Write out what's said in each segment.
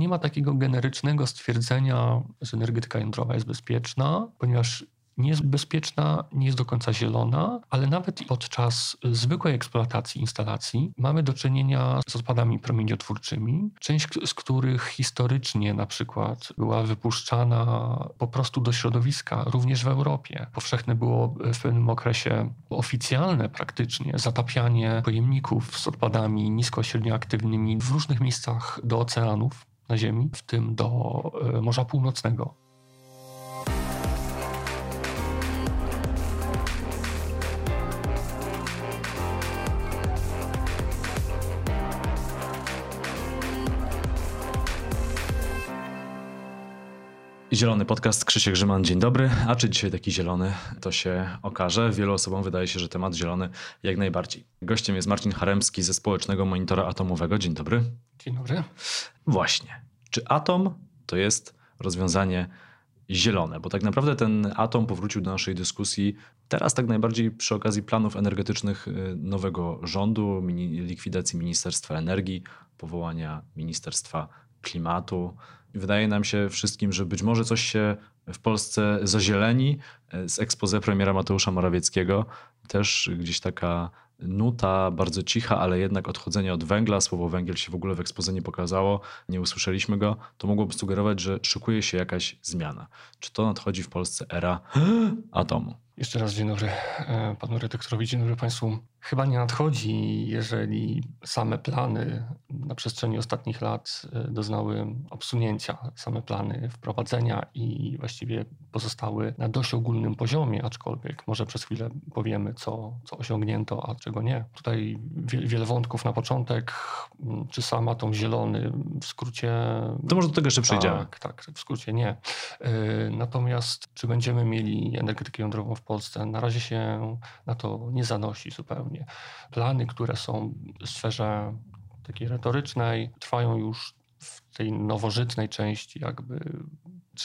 nie ma takiego generycznego stwierdzenia, że energetyka jądrowa jest bezpieczna, ponieważ nie jest bezpieczna, nie jest do końca zielona, ale nawet podczas zwykłej eksploatacji instalacji mamy do czynienia z odpadami promieniotwórczymi, część z których historycznie na przykład była wypuszczana po prostu do środowiska, również w Europie. Powszechne było w pewnym okresie oficjalne praktycznie zatapianie pojemników z odpadami nisko-średnioaktywnymi w różnych miejscach do oceanów na Ziemi, w tym do e, Morza Północnego. Zielony podcast, Krzysiek Grzyman, dzień dobry. A czy dzisiaj taki zielony, to się okaże. Wielu osobom wydaje się, że temat zielony jak najbardziej. Gościem jest Marcin Haremski ze Społecznego Monitora Atomowego. Dzień dobry. Dzień dobry. Właśnie. Czy atom to jest rozwiązanie zielone? Bo tak naprawdę ten atom powrócił do naszej dyskusji teraz tak najbardziej przy okazji planów energetycznych y, nowego rządu, likwidacji Ministerstwa Energii, powołania Ministerstwa Klimatu. Wydaje nam się wszystkim, że być może coś się w Polsce zazieleni. Z expose premiera Mateusza Morawieckiego też gdzieś taka nuta bardzo cicha, ale jednak odchodzenie od węgla. Słowo węgiel się w ogóle w ekspoze nie pokazało, nie usłyszeliśmy go. To mogłoby sugerować, że szykuje się jakaś zmiana. Czy to nadchodzi w Polsce era atomu? Jeszcze raz dzień dobry e, panu redaktorowi, dzień dobry państwu. Chyba nie nadchodzi, jeżeli same plany na przestrzeni ostatnich lat e, doznały obsunięcia, same plany wprowadzenia i właściwie pozostały na dość ogólnym poziomie, aczkolwiek może przez chwilę powiemy, co, co osiągnięto, a czego nie. Tutaj wiele wątków na początek, mm, czy sam atom zielony, w skrócie... To może do tego jeszcze przejdziemy. Tak, tak, w skrócie nie. E, natomiast czy będziemy mieli energetykę jądrową w Polsce? Na razie się na to nie zanosi zupełnie. Plany, które są w sferze takiej retorycznej, trwają już w tej nowożytnej części jakby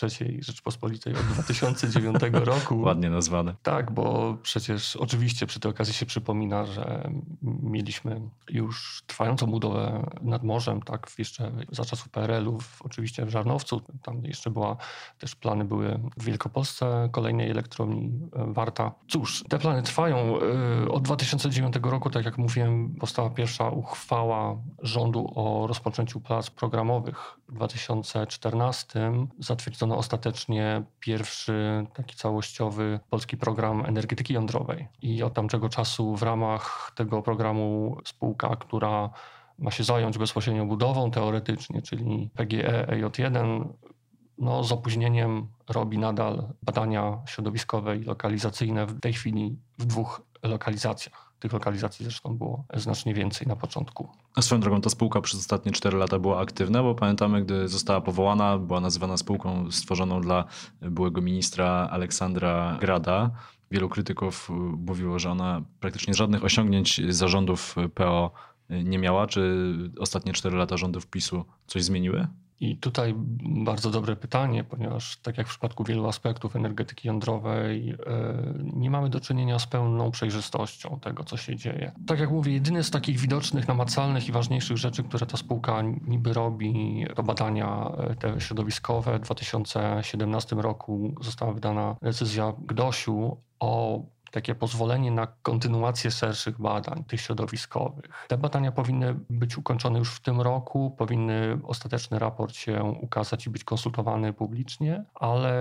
III Rzeczpospolitej od 2009 roku. Ładnie nazwane. Tak, bo przecież oczywiście przy tej okazji się przypomina, że mieliśmy już trwającą budowę nad morzem, tak, jeszcze za czasów PRL-u, oczywiście w Żarnowcu, tam jeszcze była, też plany były w Wielkopolsce, kolejnej elektrowni e, Warta. Cóż, te plany trwają. E, od 2009 roku, tak jak mówiłem, powstała pierwsza uchwała rządu o rozpoczęciu prac programowych. W 2014 zatwierdzono zatwierdzono ostatecznie pierwszy taki całościowy polski program energetyki jądrowej. I od tamtego czasu w ramach tego programu spółka, która ma się zająć bezpośrednio budową teoretycznie, czyli PGE EJ1, no, z opóźnieniem robi nadal badania środowiskowe i lokalizacyjne w tej chwili w dwóch lokalizacjach. Tych lokalizacji zresztą było znacznie więcej na początku. A swoją drogą ta spółka przez ostatnie 4 lata była aktywna, bo pamiętamy, gdy została powołana, była nazywana spółką stworzoną dla byłego ministra Aleksandra Grada. Wielu krytyków mówiło, że ona praktycznie żadnych osiągnięć zarządów PO nie miała. Czy ostatnie 4 lata rządów PiSu coś zmieniły? I tutaj bardzo dobre pytanie, ponieważ tak jak w przypadku wielu aspektów energetyki jądrowej, e, nie mamy do czynienia z pełną przejrzystością tego, co się dzieje. Tak jak mówię, jedyne z takich widocznych, namacalnych i ważniejszych rzeczy, które ta spółka niby robi, to badania e, te środowiskowe. W 2017 roku została wydana decyzja GDOŚ-u o takie pozwolenie na kontynuację szerszych badań, tych środowiskowych. Te badania powinny być ukończone już w tym roku, powinny ostateczny raport się ukazać i być konsultowany publicznie, ale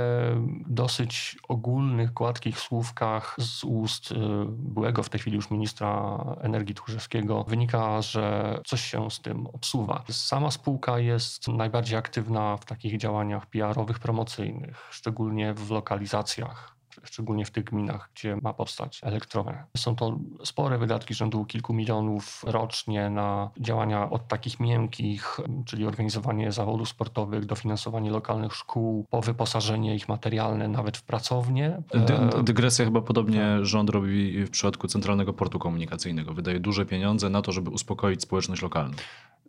dosyć ogólnych, gładkich słówkach z ust y, byłego w tej chwili już ministra energii Tchórzewskiego wynika, że coś się z tym obsuwa. Sama spółka jest najbardziej aktywna w takich działaniach PR-owych, promocyjnych, szczególnie w lokalizacjach szczególnie w tych gminach, gdzie ma powstać elektrownia. Są to spore wydatki rzędu kilku milionów rocznie na działania od takich miękkich, czyli organizowanie zawodów sportowych, dofinansowanie lokalnych szkół, po wyposażenie ich materialne nawet w pracownie. Dy dygresja chyba podobnie tak. rząd robi w przypadku Centralnego Portu Komunikacyjnego. Wydaje duże pieniądze na to, żeby uspokoić społeczność lokalną.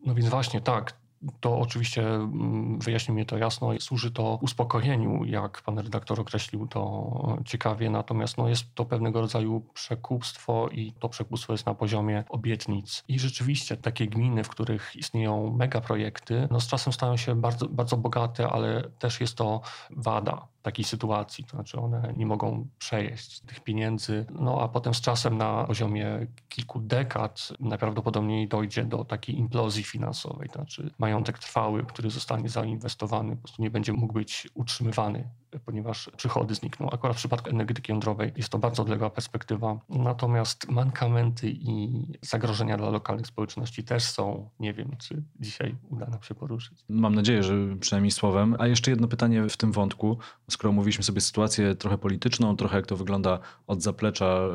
No więc właśnie tak to oczywiście mm, wyjaśnił mnie to jasno, służy to uspokojeniu, jak pan redaktor określił to ciekawie, natomiast no, jest to pewnego rodzaju przekupstwo i to przekupstwo jest na poziomie obietnic. I rzeczywiście takie gminy, w których istnieją megaprojekty, no z czasem stają się bardzo, bardzo bogate, ale też jest to wada takiej sytuacji, to znaczy one nie mogą przejeść tych pieniędzy, no a potem z czasem na poziomie kilku dekad najprawdopodobniej dojdzie do takiej implozji finansowej, to znaczy majątek trwały, który zostanie zainwestowany, po prostu nie będzie mógł być utrzymywany ponieważ przychody znikną. Akurat w przypadku energetyki jądrowej jest to bardzo odległa perspektywa. Natomiast mankamenty i zagrożenia dla lokalnych społeczności też są. Nie wiem, czy dzisiaj uda nam się poruszyć. Mam nadzieję, że przynajmniej słowem. A jeszcze jedno pytanie w tym wątku. Skoro mówiliśmy sobie sytuację trochę polityczną, trochę jak to wygląda od zaplecza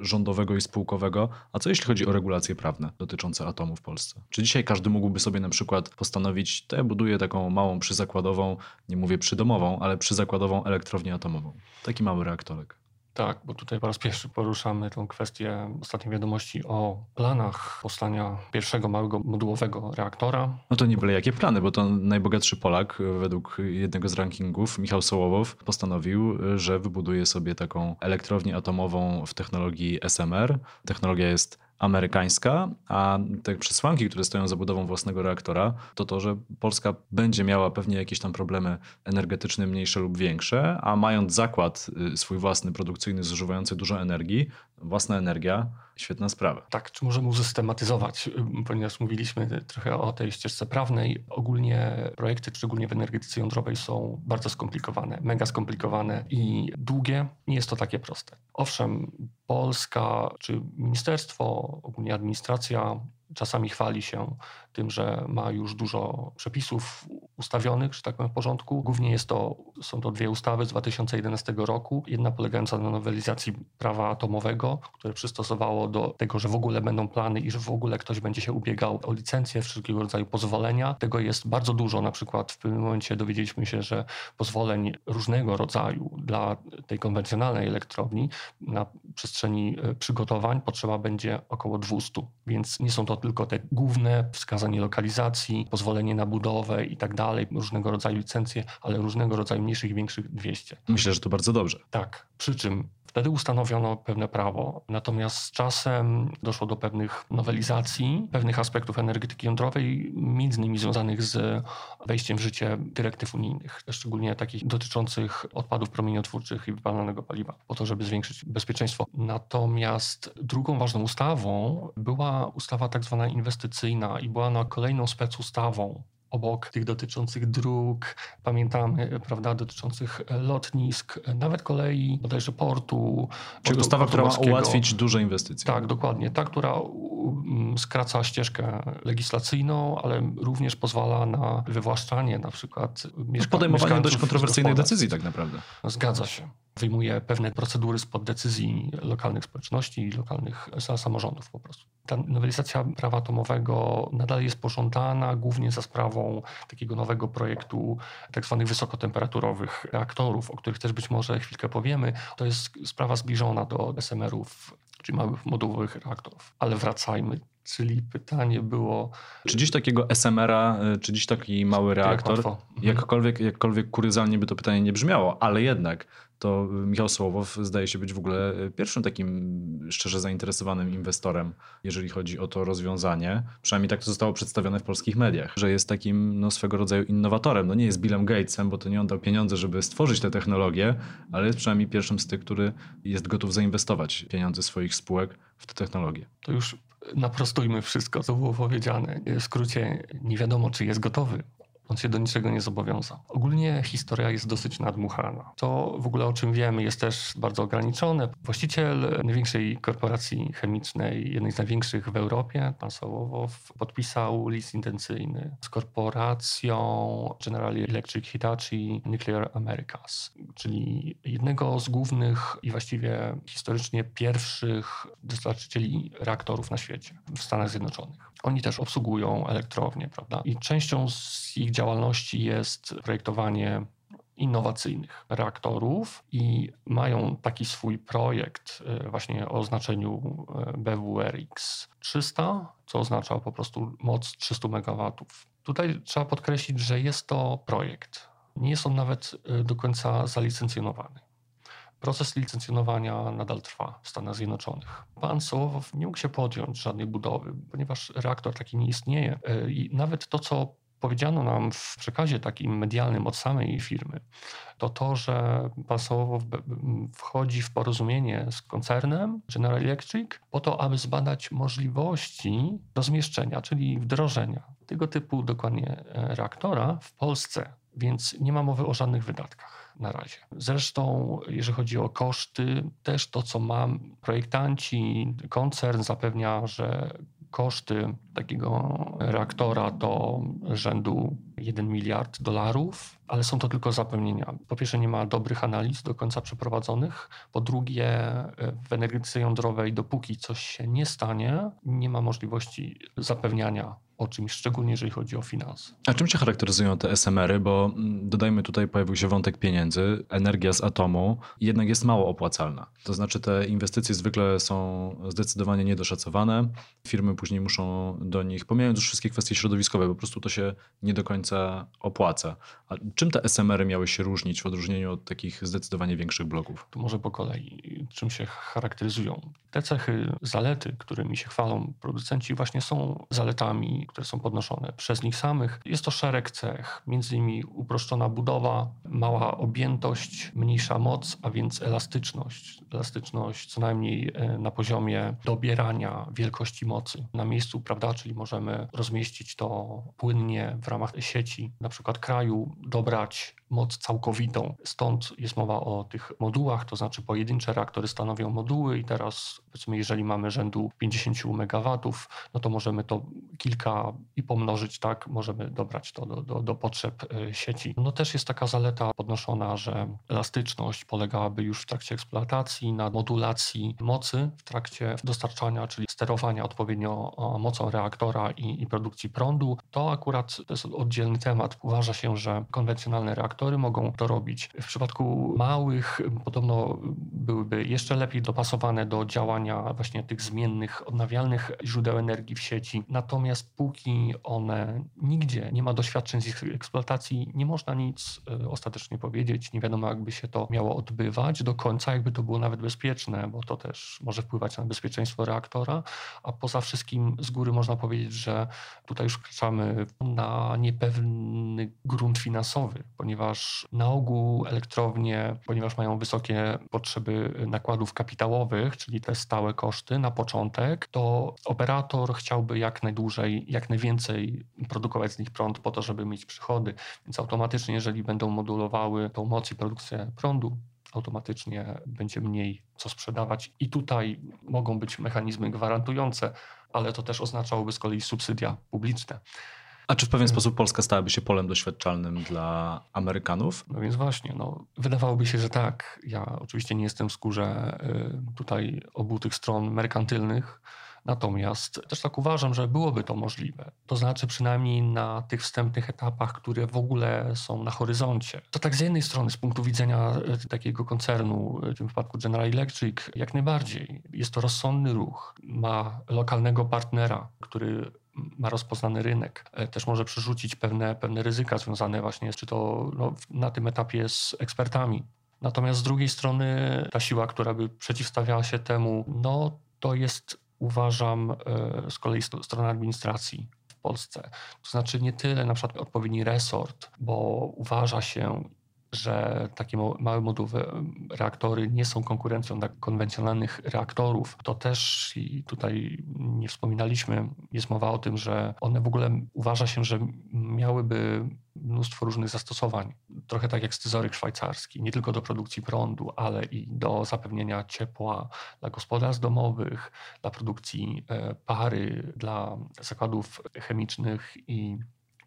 y, rządowego i spółkowego, a co jeśli chodzi o regulacje prawne dotyczące atomu w Polsce? Czy dzisiaj każdy mógłby sobie na przykład postanowić, to ja buduję taką małą przyzakładową, nie mówię przydomową, ale przyzakładową elektrownię atomową. Taki mały reaktorek. Tak, bo tutaj po raz pierwszy poruszamy tą kwestię ostatniej wiadomości o planach powstania pierwszego małego modułowego reaktora. No to nie byle jakie plany, bo to najbogatszy Polak według jednego z rankingów, Michał Sołowow, postanowił, że wybuduje sobie taką elektrownię atomową w technologii SMR. Technologia jest amerykańska, a te przesłanki, które stoją za budową własnego reaktora, to to, że Polska będzie miała pewnie jakieś tam problemy energetyczne mniejsze lub większe, a mając zakład y, swój własny, produkcyjny, zużywający dużo energii, własna energia, świetna sprawa. Tak, czy możemy usystematyzować, ponieważ mówiliśmy trochę o tej ścieżce prawnej. Ogólnie projekty, szczególnie w energetyce jądrowej, są bardzo skomplikowane, mega skomplikowane i długie. Nie jest to takie proste. Owszem, Polska czy ministerstwo, ogólnie administracja czasami chwali się tym, że ma już dużo przepisów ustawionych, że tak powiem, w porządku. Głównie jest to, są to dwie ustawy z 2011 roku. Jedna polegająca na nowelizacji prawa atomowego, które przystosowało do tego, że w ogóle będą plany i że w ogóle ktoś będzie się ubiegał o licencję, wszelkiego rodzaju pozwolenia. Tego jest bardzo dużo. Na przykład w pewnym momencie dowiedzieliśmy się, że pozwoleń różnego rodzaju dla tej konwencjonalnej elektrowni na przestrzeni e, przygotowań potrzeba będzie około 200. Więc nie są to tylko te główne wskazanie lokalizacji, pozwolenie na budowę i tak dalej, różnego rodzaju licencje, ale różnego rodzaju mniejszych i większych 200. Myślę, że to bardzo dobrze. Tak. Przy czym Wtedy ustanowiono pewne prawo, natomiast z czasem doszło do pewnych nowelizacji, pewnych aspektów energetyki jądrowej, między innymi związanych z wejściem w życie dyrektyw unijnych, szczególnie takich dotyczących odpadów promieniotwórczych i wypalanego paliwa, po to, żeby zwiększyć bezpieczeństwo. Natomiast drugą ważną ustawą była ustawa tak zwana inwestycyjna i była ona kolejną specustawą obok tych dotyczących dróg, pamiętamy, prawda, dotyczących lotnisk, nawet kolei, bodajże portu. Czyli ustawa, która ma ułatwić duże inwestycje. Tak, dokładnie. Ta, która skraca ścieżkę legislacyjną, ale również pozwala na wywłaszczanie na przykład mieszka- Podejmowanie dość kontrowersyjnych decyzji tak naprawdę. Zgadza się wyjmuje pewne procedury spod decyzji lokalnych społeczności i lokalnych samorządów po prostu. Ta nowelizacja prawa atomowego nadal jest pożądana głównie za sprawą takiego nowego projektu tak zwanych wysokotemperaturowych reaktorów, o których też być może chwilkę powiemy. To jest sprawa zbliżona do SMR-ów, czyli małych modułowych reaktorów. Ale wracajmy Czyli pytanie było. Czy dziś takiego SMR-a, y, czy dziś taki mały reaktor, jak jakkolwiek, jakkolwiek kuryzalnie by to pytanie nie brzmiało, ale jednak to Michał Sołowow zdaje się być w ogóle pierwszym takim szczerze zainteresowanym inwestorem, jeżeli chodzi o to rozwiązanie. Przynajmniej tak to zostało przedstawione w polskich mediach, że jest takim no, swego rodzaju innowatorem. No nie jest Billem Gatesem, bo to nie on dał pieniądze, żeby stworzyć tę technologię, ale jest przynajmniej pierwszym z tych, który jest gotów zainwestować pieniądze swoich spółek w tę technologię. To już naprostujmy wszystko, co było powiedziane. W skrócie, nie wiadomo, czy jest gotowy. On się do niczego nie zobowiązał. Ogólnie historia jest dosyć nadmuchana. To w ogóle o czym wiemy jest też bardzo ograniczone. Właściciel największej korporacji chemicznej, jednej z największych w Europie, pan Sołowow, podpisał list intencyjny z korporacją General Electric Hitachi Nuclear Americas, czyli jednego z głównych i właściwie historycznie pierwszych dostarczycieli reaktorów na świecie w Stanach Zjednoczonych. Oni też obsługują elektrownie, prawda? I częścią z ich działalności jest projektowanie innowacyjnych reaktorów i mają taki swój projekt e, właśnie o znaczeniu e, BWRX 300, co oznacza po prostu moc 300 MW. Tutaj trzeba podkreślić, że jest to projekt. Nie jest on nawet e, do końca zalicencjonowany. Proces licencjonowania nadal trwa w Stanach Zjednoczonych. Pan Sołowow nie mógł się podjąć żadnej budowy, ponieważ reaktor taki nie istnieje. I nawet to, co powiedziano nam w przekazie takim medialnym od samej firmy, to to, że pan Sołowow wchodzi w porozumienie z koncernem General Electric po to, aby zbadać możliwości rozmieszczenia, czyli wdrożenia tego typu dokładnie e, reaktora w Polsce. Więc nie ma mowy o żadnych wydatkach na razie. Zresztą, jeżeli chodzi o koszty, też to, co mam, projektanci, koncern zapewnia, że koszty takiego reaktora to rzędu 1 miliard dolarów, ale są to tylko zapewnienia. Po pierwsze, nie ma dobrych analiz do końca przeprowadzonych. Po drugie, w energetyce jądrowej, dopóki coś się nie stanie, nie ma możliwości zapewniania o czymś, szczególnie jeżeli chodzi o finanse. A czym się charakteryzują te SMR-y? Bo mm, dodajmy tutaj, pojawił się wątek pieniędzy, energia z atomu jednak jest mało opłacalna. To znaczy te inwestycje zwykle są zdecydowanie niedoszacowane. Firmy później muszą do nich, pomijając już wszystkie kwestie środowiskowe, po prostu to się nie do końca opłaca. A czym te SMR-y miały się różnić w odróżnieniu od takich zdecydowanie większych bloków? To może po kolei. Czym się charakteryzują? Te cechy, zalety, którymi się chwalą producenci właśnie są zaletami które są podnoszone przez nich samych. Jest to szereg cech, między innymi uproszczona budowa, mała objętość, mniejsza moc, a więc elastyczność. Elastyczność co najmniej e, na poziomie dobierania wielkości mocy na miejscu, prawda, czyli możemy rozmieścić to płynnie w ramach sieci, na przykład kraju, dobrać moc całkowitą. Stąd jest mowa o tych modułach, to znaczy pojedyncze reaktory stanowią moduły i teraz powiedzmy, jeżeli mamy rzędu 50 MW, no to możemy to kilka i pomnożyć, tak, możemy dobrać to do, do, do potrzeb e, sieci. No też jest taka zaleta podnoszona, że elastyczność polegałaby już w trakcie eksploatacji na modulacji mocy w trakcie dostarczania, czyli sterowania odpowiednio mocą reaktora i, i produkcji prądu. To akurat to jest oddzielny temat. Uważa się, że konwencjonalne reaktory reaktory mogą to robić. W przypadku małych podobno byłyby jeszcze lepiej dopasowane do działania właśnie tych zmiennych, odnawialnych źródeł energii w sieci. Natomiast póki one nigdzie nie ma doświadczeń z ich eksploatacji, nie można nic e, ostatecznie powiedzieć. Nie wiadomo, jakby się to miało odbywać do końca, jakby to było nawet bezpieczne, bo to też może wpływać na bezpieczeństwo reaktora. A poza wszystkim z góry można powiedzieć, że tutaj już wkraczamy na niepewny grunt finansowy, ponieważ ponieważ na ogół elektrownie, ponieważ mają wysokie potrzeby nakładów kapitałowych, czyli te stałe koszty na początek, to operator chciałby jak najdłużej, jak najwięcej produkować z nich prąd po to, żeby mieć przychody. Więc automatycznie, jeżeli będą modulowały tą moc i produkcję prądu, automatycznie będzie mniej co sprzedawać. I tutaj mogą być mechanizmy gwarantujące, ale to też oznaczałoby z kolei subsydia publiczne. A czy w pewien sposób Polska stałaby się polem doświadczalnym dla Amerykanów? No więc właśnie, no, wydawałoby się, że tak. Ja oczywiście nie jestem w skórze y, tutaj obu tych stron merkantylnych, Natomiast też tak uważam, że byłoby to możliwe. To znaczy przynajmniej na tych wstępnych etapach, które w ogóle są na horyzoncie. To tak z jednej strony, z punktu widzenia y, takiego koncernu, y, w tym wypadku General Electric, jak najbardziej. Jest to rozsądny ruch. Ma lokalnego partnera, który ma rozpoznany rynek. E, też może przerzucić pewne, pewne ryzyka związane właśnie, czy to no, na tym etapie z ekspertami. Natomiast z drugiej strony ta siła, która by przeciwstawiała się temu, no to jest uważam e, z kolei strona administracji w Polsce. To znaczy nie tyle na przykład odpowiedni resort, bo uważa się że takie małe moduły reaktory nie są konkurencją dla konwencjonalnych reaktorów, to też i tutaj nie wspominaliśmy, jest mowa o tym, że one w ogóle uważa się, że miałyby mnóstwo różnych zastosowań. Trochę tak jak scyzoryk szwajcarski, nie tylko do produkcji prądu, ale i do zapewnienia ciepła dla gospodarstw domowych, dla produkcji e, pary, dla zakładów chemicznych i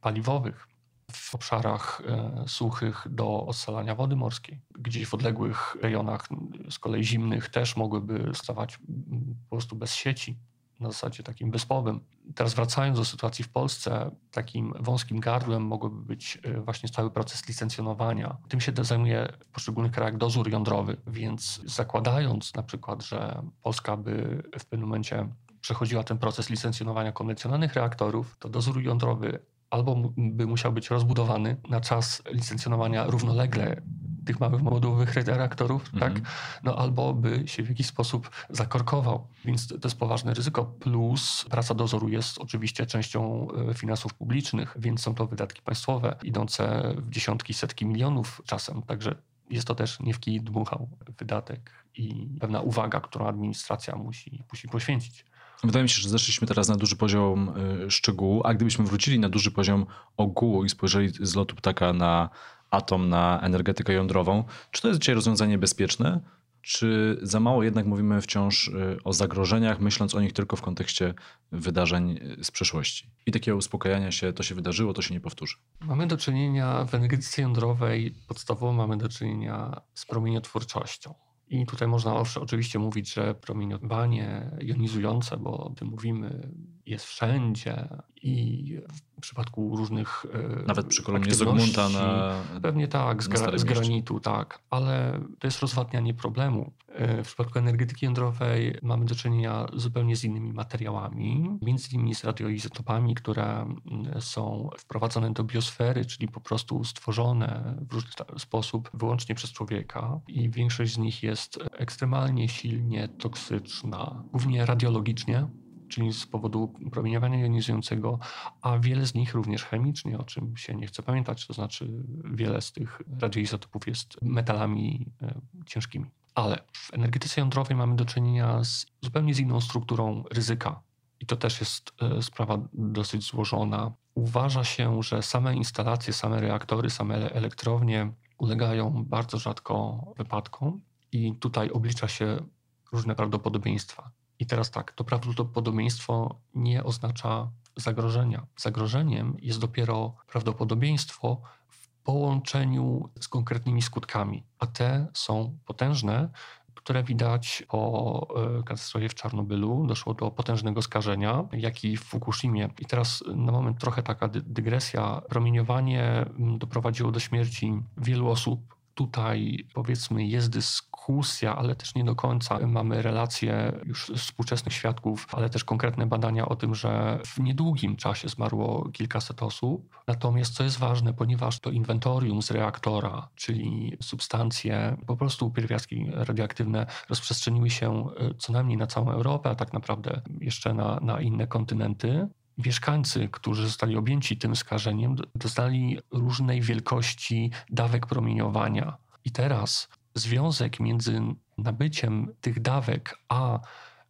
paliwowych w obszarach e, suchych do odsalania wody morskiej. Gdzieś w odległych rejonach, z kolei zimnych, też mogłyby stawać po prostu bez sieci. na zasadzie takim wyspowym. Teraz wracając do sytuacji w Polsce, takim wąskim gardłem mogłoby być y, właśnie cały proces licencjonowania. Tym się zajmuje w poszczególnych krajach dozór jądrowy, więc zakładając na przykład, że Polska by w pewnym momencie przechodziła ten proces licencjonowania konwencjonalnych reaktorów, to dozór jądrowy albo by musiał być rozbudowany na czas licencjonowania równolegle tych małych modułowych reaktorów, tak? mhm. tak? No albo by się w jakiś sposób zakorkował. Więc to jest poważne ryzyko. Plus praca dozoru jest oczywiście częścią e, finansów publicznych, więc są to wydatki państwowe idące w dziesiątki, setki milionów czasem. Także jest to też nie w kij dmuchał wydatek i pewna uwaga, którą administracja musi, musi poświęcić. Wydaje mi się, że zeszliśmy teraz na duży poziom y, szczegółu, a gdybyśmy wrócili na duży poziom ogółu i spojrzeli z lotu ptaka na atom, na energetykę jądrową, czy to jest dzisiaj rozwiązanie bezpieczne? Czy za mało jednak mówimy wciąż y, o zagrożeniach, myśląc o nich tylko w kontekście wydarzeń y, z przeszłości? I takiego uspokajania się, to się wydarzyło, to się nie powtórzy. Mamy do czynienia w energetyce jądrowej, podstawowo mamy do czynienia z promieniotwórczością. I tutaj można oczywiście mówić, że promieniowanie jonizujące, bo o tym mówimy, jest wszędzie i w przypadku różnych. E, Nawet przy kolumnie Zygmunta na. Pewnie tak, z, gra, z granitu, tak, ale to jest rozwadnianie problemu. E, w przypadku energetyki jądrowej mamy do czynienia zupełnie z innymi materiałami, między innymi z radioizotopami, które mm, są wprowadzone do biosfery, czyli po prostu stworzone w różny sposób wyłącznie przez człowieka i większość z nich jest ekstremalnie silnie toksyczna, głównie radiologicznie czyli z powodu promieniowania jonizującego, a wiele z nich również chemicznie, o czym się nie chce pamiętać, to znaczy wiele z tych radioizotopów jest metalami e, ciężkimi. Ale w energetyce jądrowej mamy do czynienia z zupełnie z inną strukturą ryzyka. I to też jest e, sprawa dosyć złożona. Uważa się, że same instalacje, same reaktory, same elektrownie ulegają bardzo rzadko wypadkom, i tutaj oblicza się różne prawdopodobieństwa. I teraz tak, to prawdopodobieństwo nie oznacza zagrożenia. Zagrożeniem jest dopiero prawdopodobieństwo w połączeniu z konkretnymi skutkami, a te są potężne, które widać po e, katastrofie w Czarnobylu. Doszło do potężnego skażenia, jak i w Fukushimie. I teraz na moment trochę taka dygresja. Promieniowanie mm, doprowadziło do śmierci wielu osób tutaj powiedzmy jest dyskusja, ale też nie do końca mamy relacje już współczesnych świadków, ale też konkretne badania o tym, że w niedługim czasie zmarło kilkaset osób. Natomiast co jest ważne, ponieważ to inwentorium z reaktora, czyli substancje, po prostu pierwiastki radioaktywne rozprzestrzeniły się e, co najmniej na całą Europę, a tak naprawdę jeszcze na, na inne kontynenty, mieszkańcy, którzy zostali objęci tym skażeniem, dostali różnej wielkości dawek promieniowania. I teraz związek między nabyciem tych dawek a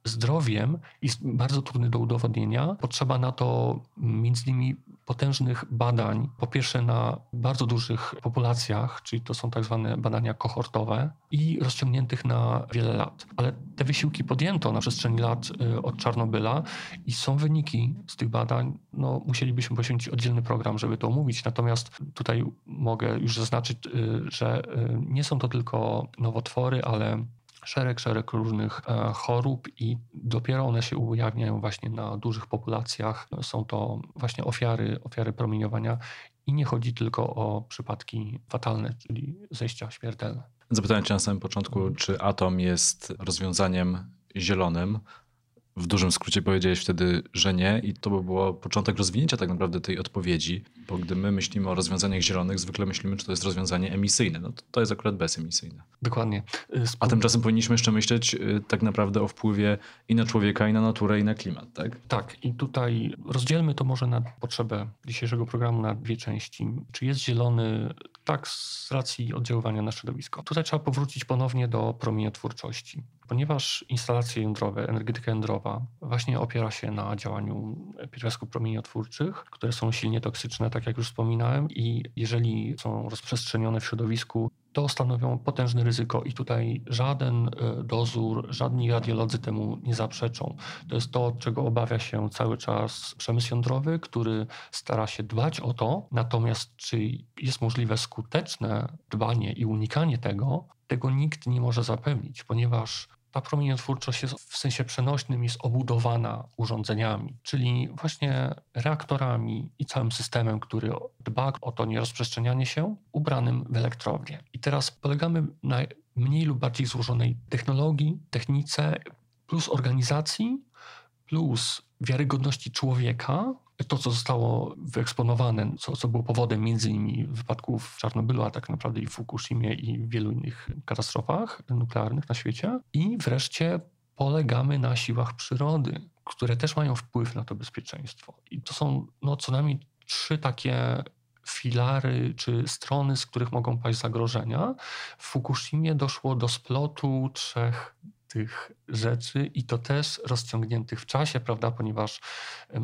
zdrowiem jest bardzo trudny do udowodnienia. Potrzeba na to między innymi potężnych badań, po pierwsze na bardzo dużych populacjach, czyli to są tak zwane badania kohortowe i rozciągniętych na wiele lat. Ale te wysiłki podjęto na przestrzeni lat y, od Czarnobyla i są wyniki z tych badań. No, musielibyśmy poświęcić oddzielny program, żeby to omówić. Natomiast tutaj mogę już zaznaczyć, y, że y, nie są to tylko nowotwory, ale szereg, szereg różnych e, chorób i dopiero one się ujawniają właśnie na dużych populacjach. Są to właśnie ofiary, ofiary promieniowania i nie chodzi tylko o przypadki fatalne, czyli zejścia śmiertelne. Zapytałem Cię na samym początku, czy atom jest rozwiązaniem zielonym, w dużym skrócie powiedziałeś wtedy, że nie, i to by było początek rozwinięcia tak naprawdę tej odpowiedzi, bo gdy my myślimy o rozwiązaniach zielonych, zwykle myślimy, czy to jest rozwiązanie emisyjne. No to, to jest akurat bezemisyjne. Dokładnie. Y, A tymczasem powinniśmy jeszcze myśleć y, tak naprawdę o wpływie i na człowieka, i na naturę, i na klimat, tak? Tak, i tutaj rozdzielmy to może na potrzebę dzisiejszego programu na dwie części. Czy jest zielony tak z racji oddziaływania na środowisko? Tutaj trzeba powrócić ponownie do promieniotwórczości ponieważ instalacje jądrowe, energetyka jądrowa właśnie opiera się na działaniu pierwiastków promieniotwórczych, które są silnie toksyczne, tak jak już wspominałem, i jeżeli są rozprzestrzenione w środowisku, to stanowią potężne ryzyko i tutaj żaden e, dozór, żadni radiolodzy temu nie zaprzeczą. To jest to, czego obawia się cały czas przemysł jądrowy, który stara się dbać o to, natomiast czy jest możliwe skuteczne dbanie i unikanie tego, tego nikt nie może zapewnić, ponieważ ta promieniotwórczość jest w sensie przenośnym jest obudowana urządzeniami, czyli właśnie reaktorami i całym systemem, który dba o to nierozprzestrzenianie się, ubranym w elektrownię. I teraz polegamy na mniej lub bardziej złożonej technologii, technice, plus organizacji, plus wiarygodności człowieka, to, co zostało wyeksponowane, co, co było powodem między innymi wypadków w Czarnobylu, a tak naprawdę i w Fukushimie i w wielu innych katastrofach nuklearnych na świecie. I wreszcie polegamy na siłach przyrody, które też mają wpływ na to bezpieczeństwo. I to są no, co najmniej trzy takie filary czy strony, z których mogą paść zagrożenia. W Fukushimie doszło do splotu trzech tych rzeczy i to też rozciągniętych w czasie, prawda, ponieważ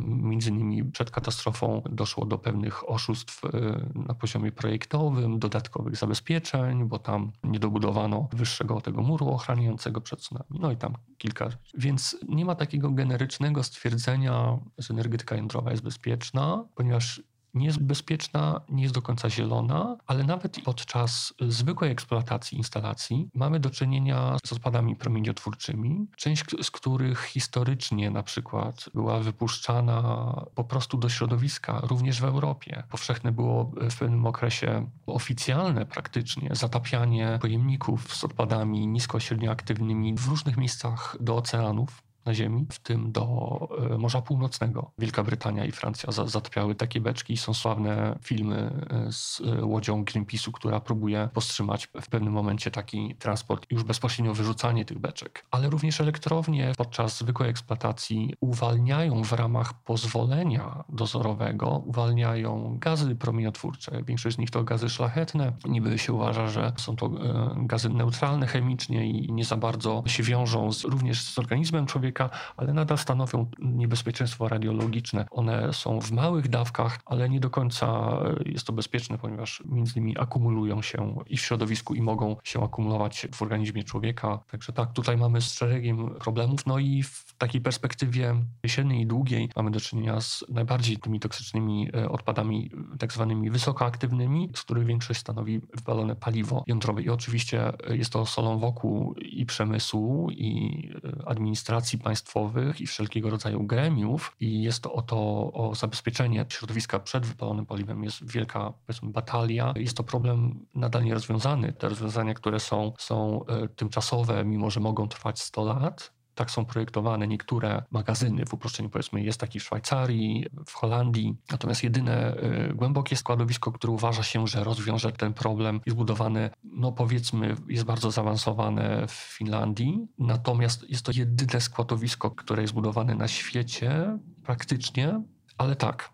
między innymi przed katastrofą doszło do pewnych oszustw e, na poziomie projektowym, dodatkowych zabezpieczeń, bo tam nie dobudowano wyższego tego muru ochraniającego przed tsunami, no i tam kilka. Więc nie ma takiego generycznego stwierdzenia, że energetyka jądrowa jest bezpieczna, ponieważ nie jest bezpieczna, nie jest do końca zielona, ale nawet podczas zwykłej eksploatacji instalacji mamy do czynienia z odpadami promieniotwórczymi, część z których historycznie na przykład była wypuszczana po prostu do środowiska, również w Europie. Powszechne było w pewnym okresie oficjalne praktycznie zatapianie pojemników z odpadami nisko-średnioaktywnymi w różnych miejscach do oceanów na Ziemi, w tym do e, Morza Północnego. Wielka Brytania i Francja zatapiały takie beczki i są sławne filmy e, z e, łodzią Greenpeace'u, która próbuje powstrzymać w pewnym momencie taki transport i już bezpośrednio wyrzucanie tych beczek. Ale również elektrownie podczas zwykłej eksploatacji uwalniają w ramach pozwolenia dozorowego, uwalniają gazy promieniotwórcze. Większość z nich to gazy szlachetne. Niby się uważa, że są to gazy neutralne chemicznie i nie za bardzo się wiążą z, również z organizmem człowieka, ale nadal stanowią niebezpieczeństwo radiologiczne. One są w małych dawkach, ale nie do końca jest to bezpieczne, ponieważ między innymi akumulują się i w środowisku i mogą się akumulować w organizmie człowieka. Także tak, tutaj mamy z szeregiem problemów. No i w takiej perspektywie średniej i długiej mamy do czynienia z najbardziej tymi toksycznymi e, odpadami, tak zwanymi wysokoaktywnymi, z których większość stanowi wypalone paliwo jądrowe. I oczywiście jest to solą wokół i przemysłu, i e, administracji państwowych i wszelkiego rodzaju gremiów i jest to o to o zabezpieczenie środowiska przed wypalonym paliwem jest wielka powiedzmy batalia. Jest to problem nadal nierozwiązany. Te rozwiązania, które są, są e, tymczasowe, mimo że mogą trwać 100 lat, tak są projektowane niektóre magazyny, w uproszczeniu powiedzmy jest taki w Szwajcarii, w Holandii. Natomiast jedyne y, głębokie składowisko, które uważa się, że rozwiąże ten problem, jest budowane, no powiedzmy, jest bardzo zaawansowane w Finlandii. Natomiast jest to jedyne składowisko, które jest budowane na świecie praktycznie, ale tak,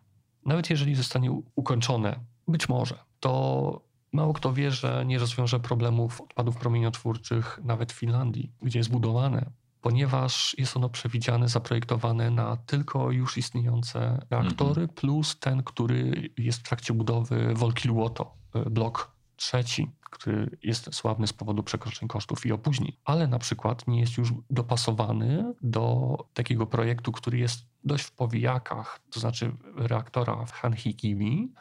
nawet jeżeli zostanie ukończone, być może, to Mało kto wie, że nie rozwiąże problemów odpadów promieniotwórczych nawet w Finlandii, gdzie jest budowane ponieważ jest ono przewidziane, zaprojektowane na tylko już istniejące reaktory, -hmm. plus ten, który jest w trakcie budowy Wolkiluoto, e, blok trzeci, który jest sławny z powodu przekroczeń kosztów i opóźnień, ale na przykład nie jest już dopasowany do takiego projektu, który jest dość w powijakach, to znaczy reaktora w Hanhikimi,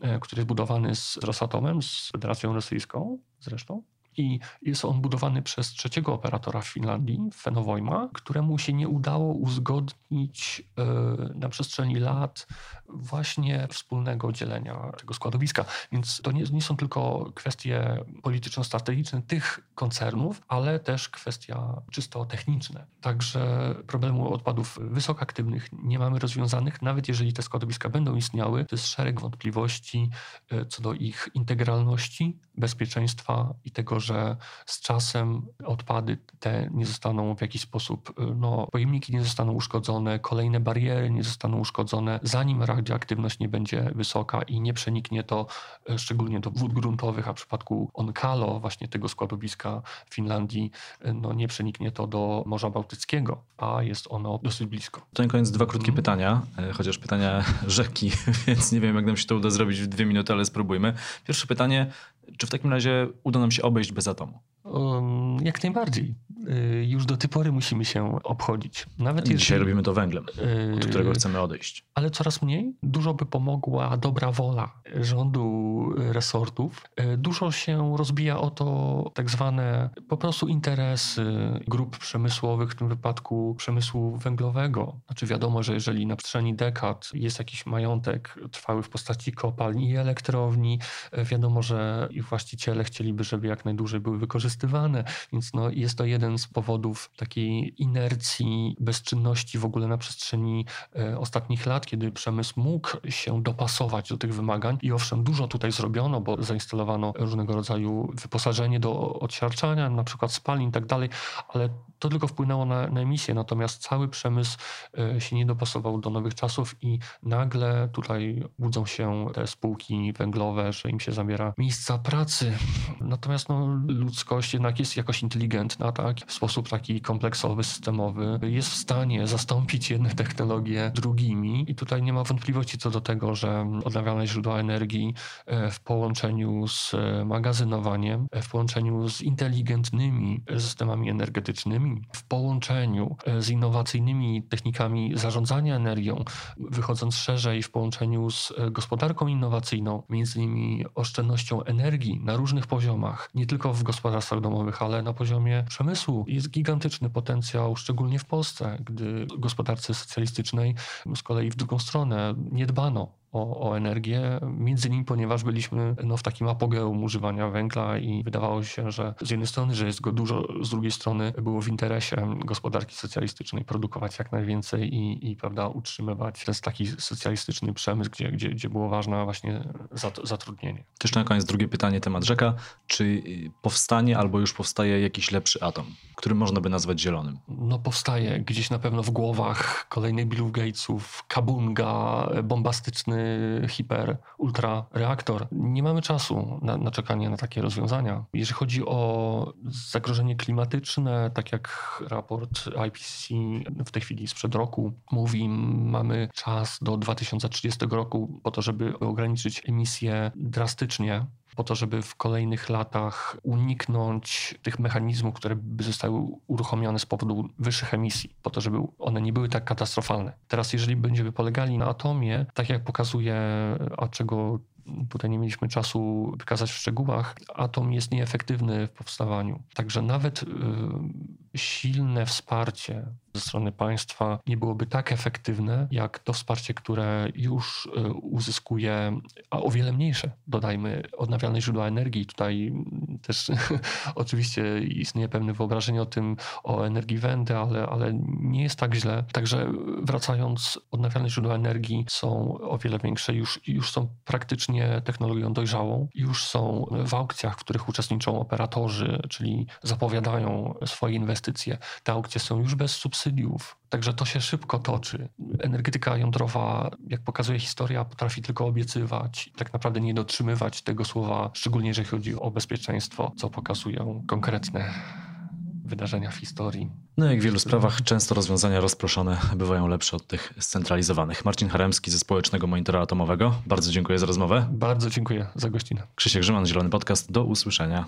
e, który jest budowany z Rosatomem, z Federacją Rosyjską zresztą. I jest on budowany przez trzeciego operatora w Finlandii, Fenowojma, któremu się nie udało uzgodnić e, na przestrzeni lat właśnie wspólnego dzielenia tego składowiska. Więc to nie, nie są tylko kwestie polityczno-strategiczne tych koncernów, ale też kwestia czysto techniczne. Także problemu odpadów wysokoaktywnych nie mamy rozwiązanych, nawet jeżeli te składowiska będą istniały, to jest szereg wątpliwości e, co do ich integralności, bezpieczeństwa i tego, że z czasem odpady te nie zostaną w jakiś sposób, y, no, pojemniki nie zostaną uszkodzone, kolejne bariery nie zostaną uszkodzone, zanim radioaktywność nie będzie wysoka i nie przeniknie to y, szczególnie do wód gruntowych, a w przypadku Onkalo, właśnie tego składowiska w Finlandii, y, no, nie przeniknie to do Morza Bałtyckiego, a jest ono dosyć blisko. To na koniec dwa krótkie mm. pytania, chociaż pytania rzeki, więc nie wiem, jak nam się to uda zrobić w dwie minuty, ale spróbujmy. Pierwsze pytanie, czy w takim razie uda nam się obejść bez atomu? Um, jak najbardziej. y, już do tej pory musimy się obchodzić. Nawet Dzisiaj jeżeli, robimy to węglem, y, od którego chcemy odejść. ale coraz mniej. Dużo by pomogła dobra wola rządu, resortów. Y, Dużo się rozbija o to tak zwane po prostu interesy grup przemysłowych, w tym wypadku przemysłu węglowego. Znaczy wiadomo, że jeżeli na przestrzeni dekad jest jakiś majątek trwały w postaci kopalni i elektrowni, wiadomo, że ich właściciele chcieliby, żeby jak najdłużej były wykorzystywane, więc no, jest to jeden z powodów takiej inercji, bezczynności w ogóle na przestrzeni e, ostatnich lat, kiedy przemysł mógł się dopasować do tych wymagań i owszem, dużo tutaj zrobiono, bo zainstalowano różnego rodzaju wyposażenie do odsiarczania, na przykład spalin i tak dalej, ale to tylko wpłynęło na, na emisję, natomiast cały przemysł e, się nie dopasował do nowych czasów i nagle tutaj budzą się te spółki węglowe, że im się zabiera miejsca pracy. Natomiast no, ludzkość jednak jest jakoś inteligentna, tak? W sposób taki kompleksowy, systemowy. Jest w stanie zastąpić jedne technologie drugimi i tutaj nie ma wątpliwości co do tego, że odnawialne źródła energii e, w połączeniu z e, magazynowaniem, e, w połączeniu z inteligentnymi systemami energetycznymi, w połączeniu z innowacyjnymi technikami zarządzania energią, wychodząc szerzej w połączeniu z gospodarką innowacyjną, między innymi oszczędnością energii na różnych poziomach, nie tylko w gospodarstwach domowych, ale na poziomie przemysłu. Jest gigantyczny potencjał, szczególnie w Polsce, gdy gospodarce socjalistycznej z kolei w drugą stronę nie dbano o, o energię, między innymi ponieważ byliśmy no, w takim apogeum używania węgla i wydawało się, że z jednej strony, że jest go dużo, z drugiej strony było w interesie gospodarki socjalistycznej produkować jak najwięcej i, i prawda, utrzymywać ten taki socjalistyczny przemysł, gdzie, gdzie, gdzie było ważne właśnie zat- zatrudnienie. Też na koniec drugie pytanie, temat rzeka. Czy powstanie albo już powstaje jakiś lepszy atom, który można by nazwać zielonym? No powstaje gdzieś na pewno w głowach kolejnych Billów Gatesów, Kabunga, bombastyczny hiper, ultra reaktor. Nie mamy czasu na, na, czekanie na takie rozwiązania. Jeżeli chodzi o zagrożenie klimatyczne, tak jak raport IPCC w tej chwili sprzed roku mówi, mamy czas do 2030 roku po to, żeby ograniczyć emisję drastycznie po to, żeby w kolejnych latach uniknąć tych mechanizmów, które by zostały uruchomione z powodu wyższych emisji, po to, żeby one nie były tak katastrofalne. Teraz, jeżeli będziemy polegali na atomie, tak jak pokazuje, a czego tutaj nie mieliśmy czasu wykazać w szczegółach, atom jest nieefektywny w powstawaniu. Także nawet y, silne wsparcie ze strony państwa nie byłoby tak efektywne, jak to wsparcie, które już y, uzyskuje, a o wiele mniejsze, dodajmy, odnawialne źródła energii. Tutaj też oczywiście istnieje pewne wyobrażenie o tym, o energii wędy, ale, ale nie jest tak źle. Także wracając, odnawialne źródła energii są o wiele większe, już, już są praktycznie technologią dojrzałą, już są w aukcjach, w których uczestniczą operatorzy, czyli zapowiadają swoje inwestycje. Te aukcje są już bez subsydiów, Także to się szybko toczy. Energetyka jądrowa, jak pokazuje historia, potrafi tylko obiecywać i tak naprawdę nie dotrzymywać tego słowa, szczególnie jeżeli chodzi o bezpieczeństwo, co pokazują konkretne wydarzenia w historii. No jak w wielu sprawach często rozwiązania rozproszone bywają lepsze od tych scentralizowanych. Marcin Haremski ze Społecznego Monitora Atomowego. Bardzo dziękuję za rozmowę. Bardzo dziękuję za gościnę. Krzysiek Grzyman, Zielony Podcast. Do usłyszenia.